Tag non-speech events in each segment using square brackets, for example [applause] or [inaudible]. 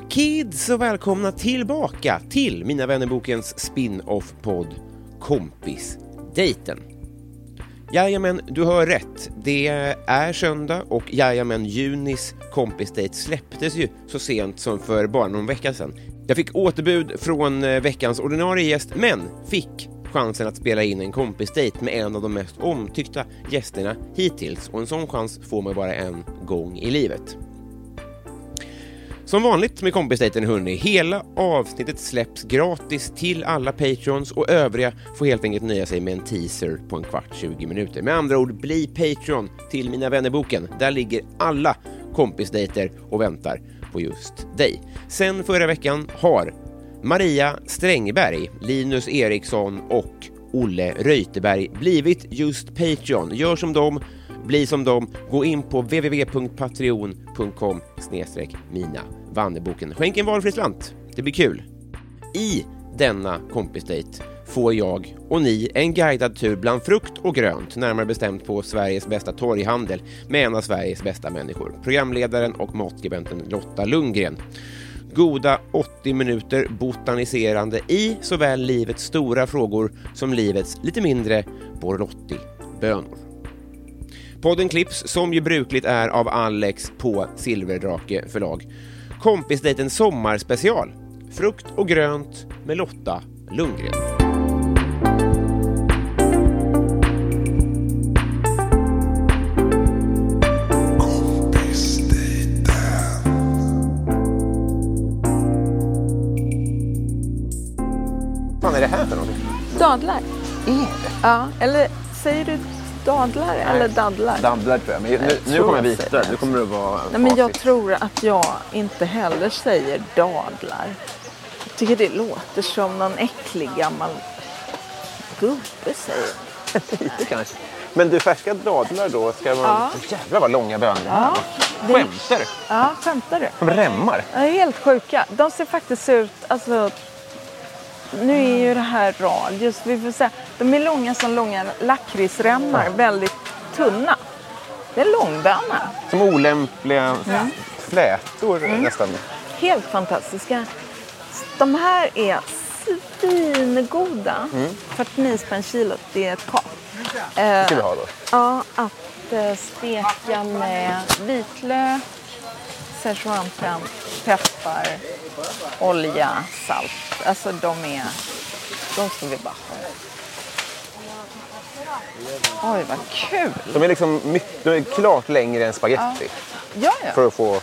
Hello kids och välkomna tillbaka till Mina vännerbokens spin-off-podd Kompisdejten. Jajamän, du hör rätt. Det är söndag och jajamän, Junis kompisdejt släpptes ju så sent som för bara någon vecka sedan. Jag fick återbud från eh, veckans ordinarie gäst, men fick chansen att spela in en kompisdejt med en av de mest omtyckta gästerna hittills och en sån chans får man bara en gång i livet. Som vanligt med kompisdejten hörni, hela avsnittet släpps gratis till alla patrons och övriga får helt enkelt nöja sig med en teaser på en kvart, 20 minuter. Med andra ord, bli Patreon till Mina vännerboken. Där ligger alla kompisdejter och väntar på just dig. Sen förra veckan har Maria Strängberg, Linus Eriksson och Olle Reuterberg blivit just Patreon. Gör som dem, bli som dem, gå in på www.patreon.com mina Vanneboken. Skänk en valfri slant, det blir kul. I denna kompisdejt får jag och ni en guidad tur bland frukt och grönt, närmare bestämt på Sveriges bästa torghandel med en av Sveriges bästa människor, programledaren och matskribenten Lotta Lundgren. Goda 80 minuter botaniserande i såväl livets stora frågor som livets lite mindre Borlotti-bönor. Podden klipps som ju brukligt är av Alex på Silverdrake förlag. Kompisdejten sommarspecial. Frukt och grönt med Lotta Lundgren. Vad fan är det här för någonting? Dadlar. Ja, eller säger du dadlar eller dadlar? Dadlar tror jag, men nu, nu tror kommer jag jag det. Nu kommer det vara Nej, men jag tror att jag inte heller säger dadlar. Jag tycker det låter som någon äcklig gammal gubbe säger. [laughs] Lite kanske. Men du, färska dadlar då, ska man... Ja. Jävlar vad långa bönor Ja, det- Skämtar du? Ja, skämtar du? De rämmar. De är helt sjuka. De ser faktiskt ut, alltså nu är ju det här radius, vi får säga, de är långa som långa lakritsremmar, väldigt tunna. Det är långböna. Som olämpliga flätor Mm. nästan. Helt fantastiska. De här är svingoda. 49 spänn kilot, det är ett kap. Det ska vi ha då. Ja, att eh, steka med vitlök, szechuanpen, peppar, olja, salt. Alltså de är... De ska vi bara. Oj, vad kul! De är liksom mycket, de är klart längre än spaghetti. Ja, ja. För att få...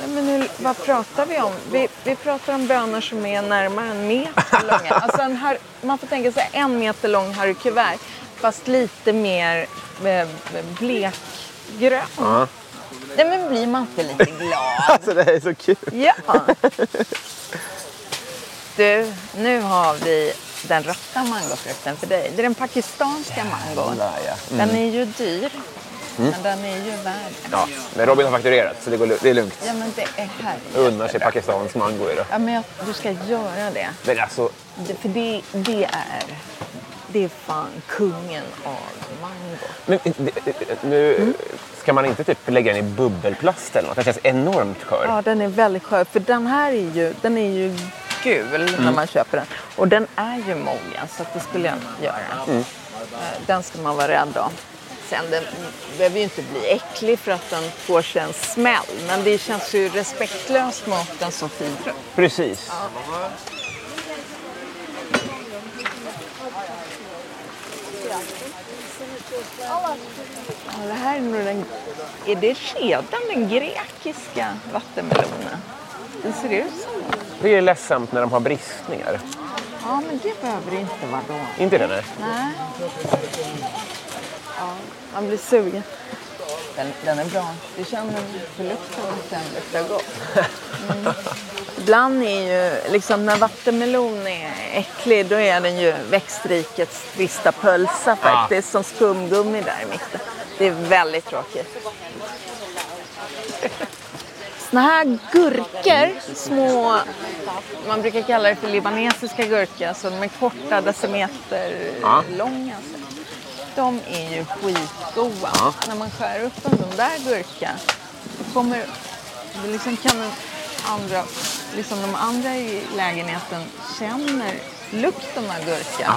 Nej, men nu, vad pratar vi om? Vi, vi pratar om bönor som är närmare en meter långa. [laughs] Alltså en har, man får tänka sig en meter lång Harry Kuvert fast lite mer eh, blekgrön. Ja. Nej men blir man inte lite glad? [laughs] Alltså det här är så kul. Ja. Du, nu har vi den rätta mangofrukten för dig. Det är den pakistanska mangon. Ja. Den är ju dyr, men den är ju värd. Ja, men Robin har fakturerat så det, går, det är lugnt. Ja men det är härligt. Unnar sig pakistansk mango idag. Ja men jag, du ska göra det. Men alltså, det för det, det är, det är fan kungen av mango. men, det- nu ska man inte typ lägga den i bubbelplast eller något? Den känns enormt skör. Ja, den är väldigt skör. För den här är ju, den är ju gul när man köper den. Och den är ju mogen, så att det skulle jag inte göra. Eh, Den ska man vara rädd om. Sen den behöver ju inte bli äcklig för att den får sig en smäll. Men det känns ju respektlöst mot en så fin frukt. Precis. Ja, det här är nog den... Är det redan den grekiska vattenmelonen? Den ser ut som... Det är ledsamt när de har bristningar. Ja, men det behöver det inte vara då. Inte det? Nej. Nej. Ja, man blir sugen. Den, den är bra. Du känner på lukten den luktar gott. [laughs] Mm. Ibland är ju, liksom när vattenmelon är äcklig, då är den ju växtrikets trista pölsa faktiskt, som skumgummi där i mitten. Det är väldigt tråkigt. Såna här gurkor, små, man brukar kalla det för libanesiska gurkor, alltså de är korta decimeter Ja. långa. De är ju skitgoda. När man skär upp en sån där gurka, kommer, det liksom kan den andra, liksom de andra i lägenheten känner lukten av gurka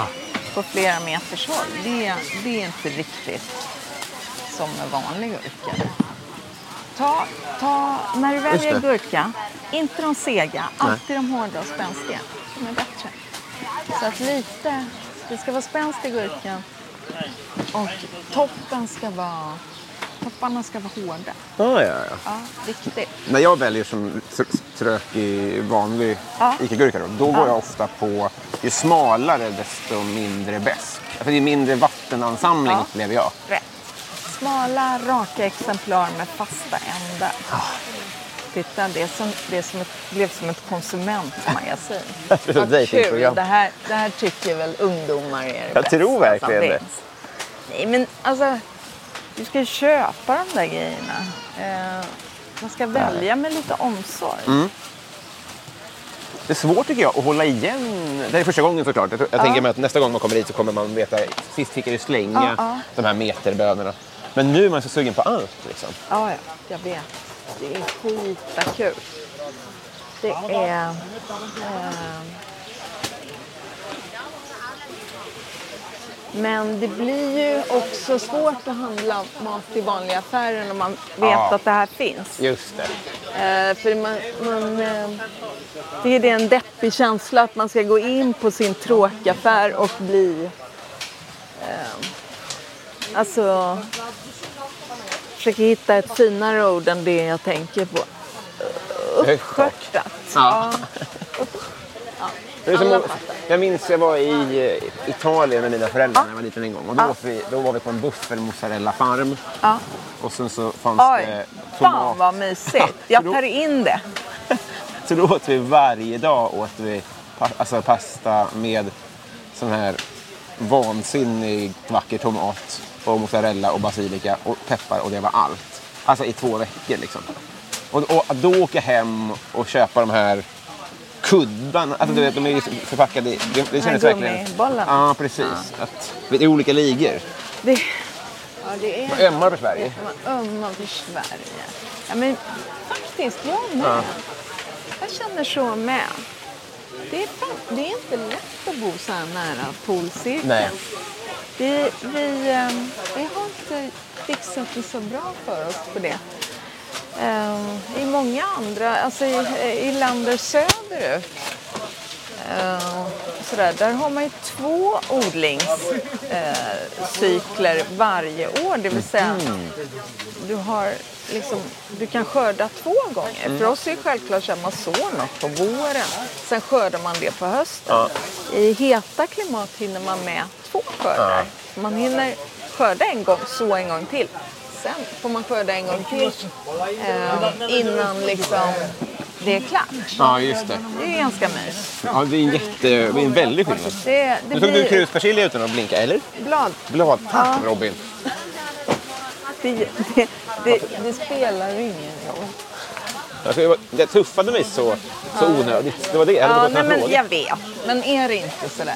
på flera meters håll. Det, det är inte riktigt som med vanlig gurka. Ta, ta, när du väljer gurka, inte de sega, alltid de hårda och spänstiga. De är bättre. Så att lite, det ska vara spänst i gurkan och toppen ska vara, topparna ska vara hårda. Ah, ja, ja. Ja, riktigt. När jag väljer som tr- trökig vanlig Ja. Ica-gurka då, då går jag ofta på ju smalare desto mindre besk. Alltså det är mindre vattenansamling Ja. upplever jag. Rätt. Smala, raka exemplar med fasta ändar. Titta, det, är som, det är som ett, blev som ett konsumentmagasin. [laughs] Vad kul. Det här, det här tycker väl ungdomar är det Jag bästa tror verkligen som det. finns. Nej, men alltså, du ska ju köpa de där grejerna. Eh, man ska välja med lite omsorg. Mm. Det är svårt tycker jag att hålla igen. Det här är första gången såklart. Jag, jag tänker mig att nästa gång man kommer dit så kommer man veta, sist fick jag ju slänga Ja, ja. de här meterbönorna. Men nu är man så sugen på allt liksom. Ja, ja, jag vet. Det är skitkul. Det är... Eh, men det blir ju också svårt att handla mat i vanliga affärer när man vet Ja. att det här finns. Just det. Eh, för man, man, eh, det är det en deppig känsla att man ska gå in på sin tråkaffär och bli... Eh, alltså... Försöka hitta ett finare ord än det jag tänker på. Uppskörtat. Ja. Är [laughs] som, jag minns jag var i eh, Italien med mina föräldrar när jag var liten en gång. Och då, åt vi, då var vi på en buffelmozzarella-farm. Ja. Och sen så fanns Oj, det fan tomat. vad mysigt. [laughs] Jag då- tar in det. [laughs] Så då åt vi varje dag åt vi alltså pasta med sån här vansinnigt vacker tomat och mozzarella och basilika och peppar och det var allt. Alltså i två veckor liksom. Och, och då åka hem och köpa de här kuddarna, alltså du vet, de är förpackade i... Det, det kändes verkligen... Ja, precis. Att, det är olika ligor. det ja, det är... Man ömmar för Sverige. Man ömmar för Sverige. Ja, men faktiskt, jag med. Jag känner så med. Det är, det är inte lätt att bo så här nära poolcirkeln. Nej. Vi, vi, eh, vi har inte fixat det så bra för oss på det. Eh, I många andra, alltså i, i länder söderut, eh, sådär, där har man ju två odlingscykler varje år. Det vill säga, du, har liksom, du kan skörda två gånger. För oss är det självklart att man sår något på våren. Sen skördar man det på hösten. I heta klimat hinner man med två skördar. Man hinner skörda en gång, så en gång till. Sen får man skörda en gång till eh, innan liksom det är klart. Ja, just det. Det är ganska mys. Ja, det är en, jätte, det är en väldig skillnad. Det, det Nu tog du blir kruspersilja utan att blinka, eller? blad. Blad. Tack Robin. [laughs] Det, det, det, det spelar ingen roll. Alltså, jag det tuffade mig så, så onödigt. Det var det. Jag Ja, nej, en men jag vet. Men är det inte sådär?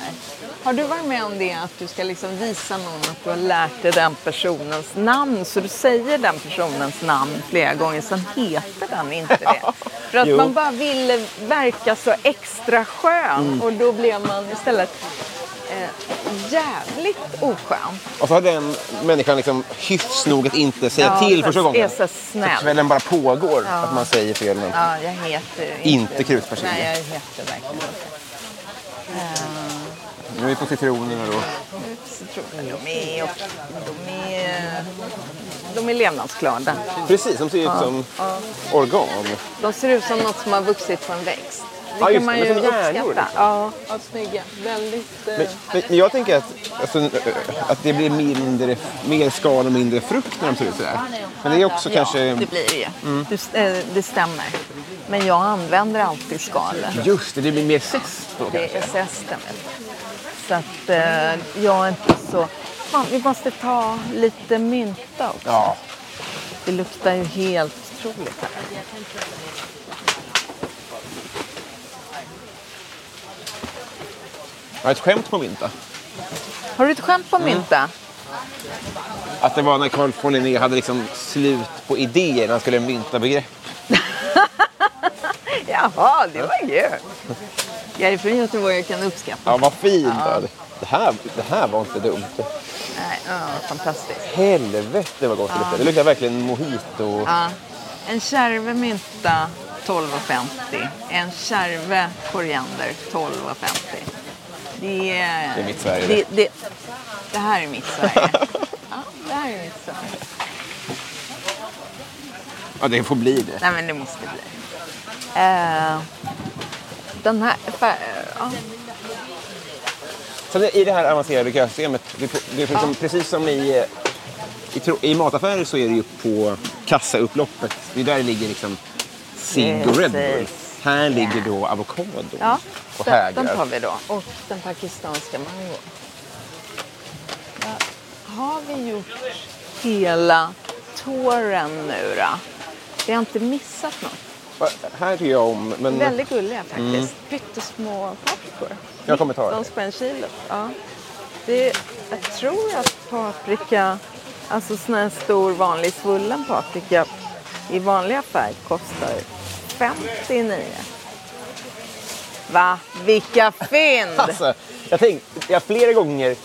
Har du varit med om det att du ska liksom visa någon att du har lärt dig den personens namn så du säger den personens namn flera gånger sen heter den inte det. [laughs] För att Jo. man bara ville verka så extra skön och då blev man istället eh, jävligt oskön. Och så har den människan liksom hyfs nog att inte säga Ja, till så första gången. är så snäll. För kvällen bara pågår. Att man säger fel. Men... Ja, jag heter Inte krutpersilja. Nej, jag heter verkligen inte. Nu är vi på citronerna då. Citroner, de är, de är, de är levnadsglada. Precis, de ser ut som organ. De ser ut som något som har vuxit på en växt. Det Ja, kan man det, ju uppskatta. Ja, ja, snygga. Väldigt... eh, Men, men, men jag tänker att, alltså, att det blir mindre, mer skal och mindre frukt när de ser ut sådär. Men det är också kanske... Ja, det blir det ju. Det, eh, det stämmer. Men jag använder alltid skalet. Just det, det blir mer zest då Det kanske. är zesten. Så att eh, jag är inte så... Fan, vi måste ta lite mynta också. Ja. Det luktar ju helt otroligt här. Jag har ett skämt på mynta. Har du ett skämt på mynta? Att det var när Carl von Linné hade liksom slut på idéer när han skulle mynta begrepp. [laughs] Jaha, det var kul. Jag är från Göteborg och kan uppskatta. Ja, vad fint. Ja. Det, här, det här var inte dumt. Nej, ja, fantastiskt. Helvete vad gott det luktar. Det luktar verkligen mojito. Ja. En kärve mynta 12,50. En kärve koriander 12,50. Det är... Det är mitt Sverige, Det, det. det, här är mitt Sverige. [laughs] Ja, det här är mitt Sverige. Ja, det får bli det. Nej, men det måste bli. Eh, den här... Ja. I det här avancerade kösystemet, det, är- det är liksom, precis som i, i, i mataffärer så är det ju på kassaupploppet. Det är där det ligger liksom cigg och Red Bull. Här ligger då avokado Ja, och den, den tar vi då. Och den pakistanska mango. Ja, har vi gjort hela tåren nu då? Vi har inte missat något. Här tycker jag om, men Väldigt gulliga faktiskt. Mm. Pyttesmå paprikor. jag kommer ta 19 det. spänn kilot. Ja. Det är, jag tror att paprika, alltså sån här stor vanlig svullen paprika i vanlig affär kostar 59. Va? Vilka fynd! [laughs] Alltså, jag, tänkt, jag har flera gånger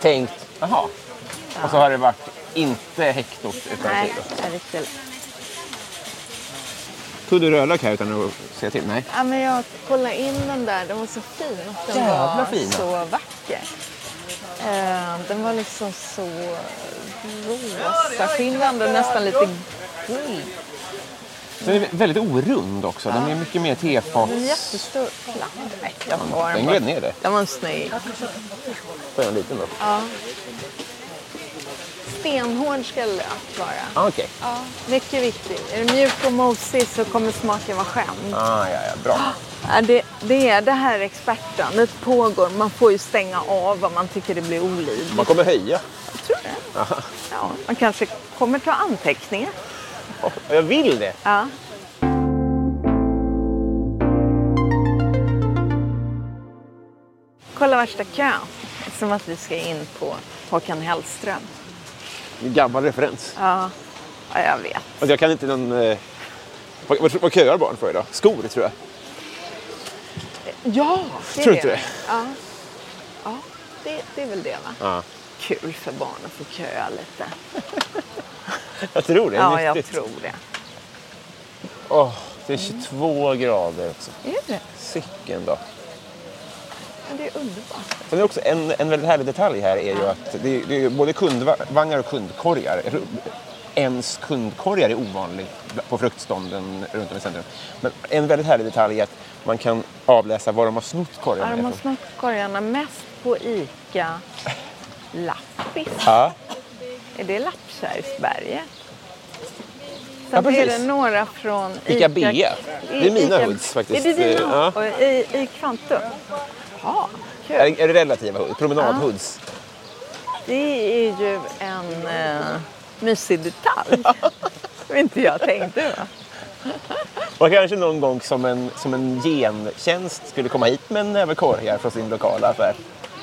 tänkt, jaha. Och så har det varit inte hektot utan Nej, kilo. det är riktigt. Tog du rödlök här utan att säga till? Nej. Ja, men jag kollade in den där, den var så fin. Den Jävla var fin. så vacker. Eh, den var liksom så rosa skimrande, nästan lite guld. Den är väldigt orund också. Den är mycket mer tefats... En jättestor platt. Nej, jag tar Den den gled ner det. Den var snygg. På en liten då. Stenhård ska lök vara. Ah, Okej. Ja, mycket viktigt. Är det mjuk och mosig så kommer smaken vara skämd. Ah, ja, ja, bra. Ja, det, det är det här expertrandet pågår. Man får ju stänga av om man tycker det blir olidligt. Man kommer höja. Jag tror det. Ja, man kanske kommer ta anteckningar. Oh, jag vill det. Ja. Kolla värsta kön. Som att vi ska in på Håkan Hellström. En gammal referens. Ja, ja jag vet. Alltså, jag kan inte någon... Eh... Vad, vad, vad köar barn för idag? Skor, tror jag. Ja, det Tror är det. det? Ja, ja det, det är väl det va? Ja. Kul för barn att få köa lite. [laughs] Jag tror det. Ja, jag nyttigt. tror det. Åh, det är 22 grader också. Är det? Sicken då. Men det är underbart. Sen är också en, en väldigt härlig detalj här är ju att det är, det är både kundvagnar och kundkorgar. Ens kundkorgar är ovanlig på fruktstånden runt om i centrum. Men en väldigt härlig detalj är att man kan avläsa var de har snott Ja, korgarna de har ifrån. snott korgarna mest på ICA Lappis. Ja, Är det Lappkärrsberget? Ja, Sen är det några från Ica Bea. Det är mina Ica- hoods faktiskt. Är det dina? Ja. I, I Kvantum? Ja, kul. är, är det relativa hoods? Promenadhoods? Det är ju en uh, mysig detalj. [laughs] Som inte jag tänkte va? Och kanske någon gång som en, som en gentjänst skulle komma hit med en näve korgar från sin lokala affär.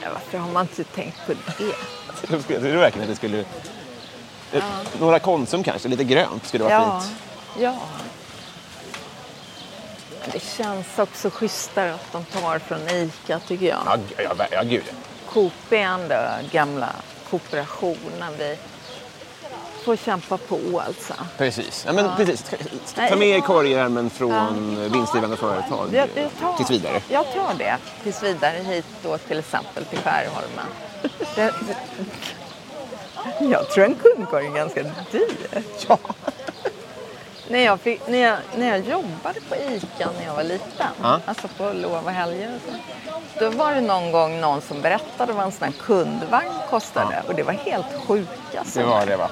Ja, varför har man inte tänkt på det? Jag [laughs] tror verkligen att det skulle... Några Konsum kanske, lite grönt skulle vara Ja, fint. ja. Det känns också schysstare att de tar från ICA tycker jag. Ja, ja, ja gud ja. Coop är ändå gamla kooperationen. Vi får kämpa på alltså. Precis. Ja, men precis. Ta med er korgärmen från vinstdrivande företag Jag, jag tar, tills vidare. Jag tar det tills vidare hit då till exempel till Skärholmen. [laughs] Jag tror en kundkorg är ganska dyr. Ja. När jag, fick, när, jag, när jag jobbade på ICA när jag var liten, Ja. alltså på lov och helger och så, då var det någon gång någon som berättade vad en sån här kundvagn kostade och det var helt sjuka Det summor. var det va.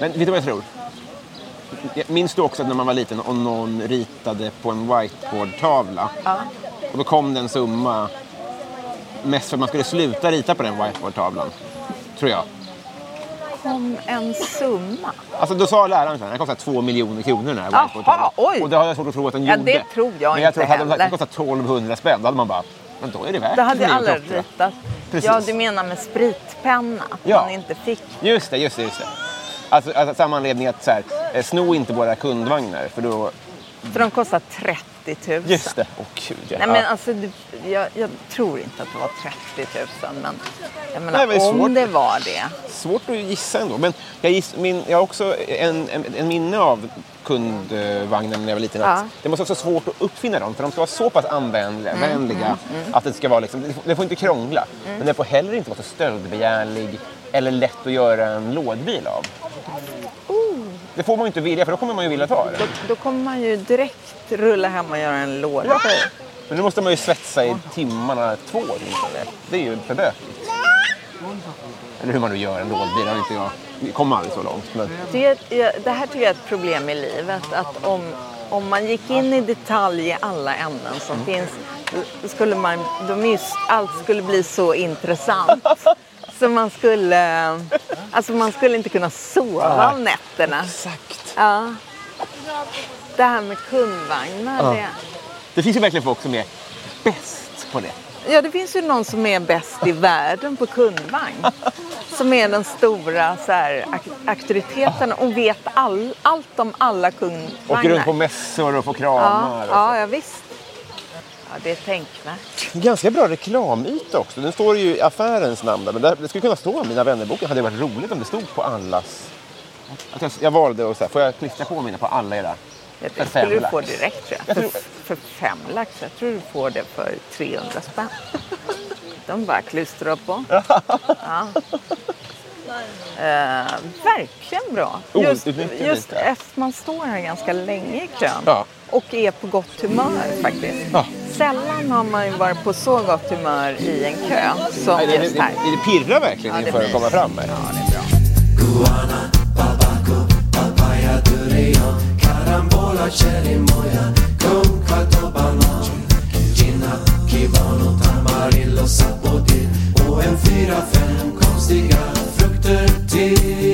Men vet du vad jag tror? Minns du också att när man var liten och någon ritade på en whiteboardtavla Ja. och då kom det en summa mest för att man skulle sluta rita på den whiteboardtavlan. Tror jag. Kom en summa. Alltså då sa läraren här, den kostar två miljoner kronor den här Jaha, oj. Och det har jag svårt att tro att den Ja, gjorde. det tror jag Men jag inte tror att hade den heller. kostat 1200 spänn då hade man bara, men då är det värt Då hade alla klocka. ritat. Precis. Ja, du menar med spritpenna? Att Ja. man inte fick. Just det, just det. Just det. Alltså, alltså samma anledning att så här, eh, sno inte våra kundvagnar för då... För de kostar 30 000. Just det. Åh gud ja. Nej, men alltså, du, jag, jag tror inte att det var 30 000. Men jag menar, Nej, men om svårt. det var det. Svårt att gissa ändå. Men jag, giss, min, jag har också en, en, en minne av kundvagnen när jag var liten. Att Ja. Det måste vara så svårt att uppfinna dem för de ska vara så pass användiga, Mm, vänliga att det ska vara liksom, det får- inte krångla. Men det får heller inte vara så stöldbegärlig eller lätt att göra en lådbil av. Det får man ju inte vilja för då kommer man ju vilja ta det. Då, då kommer man ju direkt rulla hem och göra en låda. Ja. Men nu måste man ju svetsa i timmarna två åtminstone. Det är ju för bökigt. Eller hur man nu gör en lådbil, det har inte jag. Vi kommer aldrig så långt. Men... Det, det här tycker jag är ett problem i livet. Att om, om man gick in i detalj i alla ämnen som Mm. finns, skulle man, de allt skulle bli så intressant. Så man skulle, alltså man skulle inte kunna sova om nätterna. Exakt. Ja. Det här med kundvagnar. Det, Det finns ju verkligen folk som är bäst på det. ja, det finns ju någon som är bäst i världen på kundvagn. Som är den stora så här, auktoriteten och vet all, allt om alla kundvagnar. Åker runt på mässor och får kramar. Ja, och så. ja, ja visst. Det är tänkvärt. Ganska bra reklamyta också. Den står ju i affärens namn där. Men det skulle kunna stå Mina vännerboken. hade varit roligt om det stod på allas. Att jag, jag valde att säga, får jag klistra på mina på alla era? Det För skulle du få direkt tror Jag jag. tror- För, för fem lax. Jag tror du får det för 300 spänn. [laughs] De bara klistrar på. Ja. Eh, verkligen bra. Just, just eftersom man står här ganska länge i kön Ja. och är på gott humör faktiskt. Ja. Sällan har man ju varit på så gott humör i en kö som Nej, det, just här. det, det pirrar verkligen Ja, det inför att komma fram här. Ja, det är bra. Min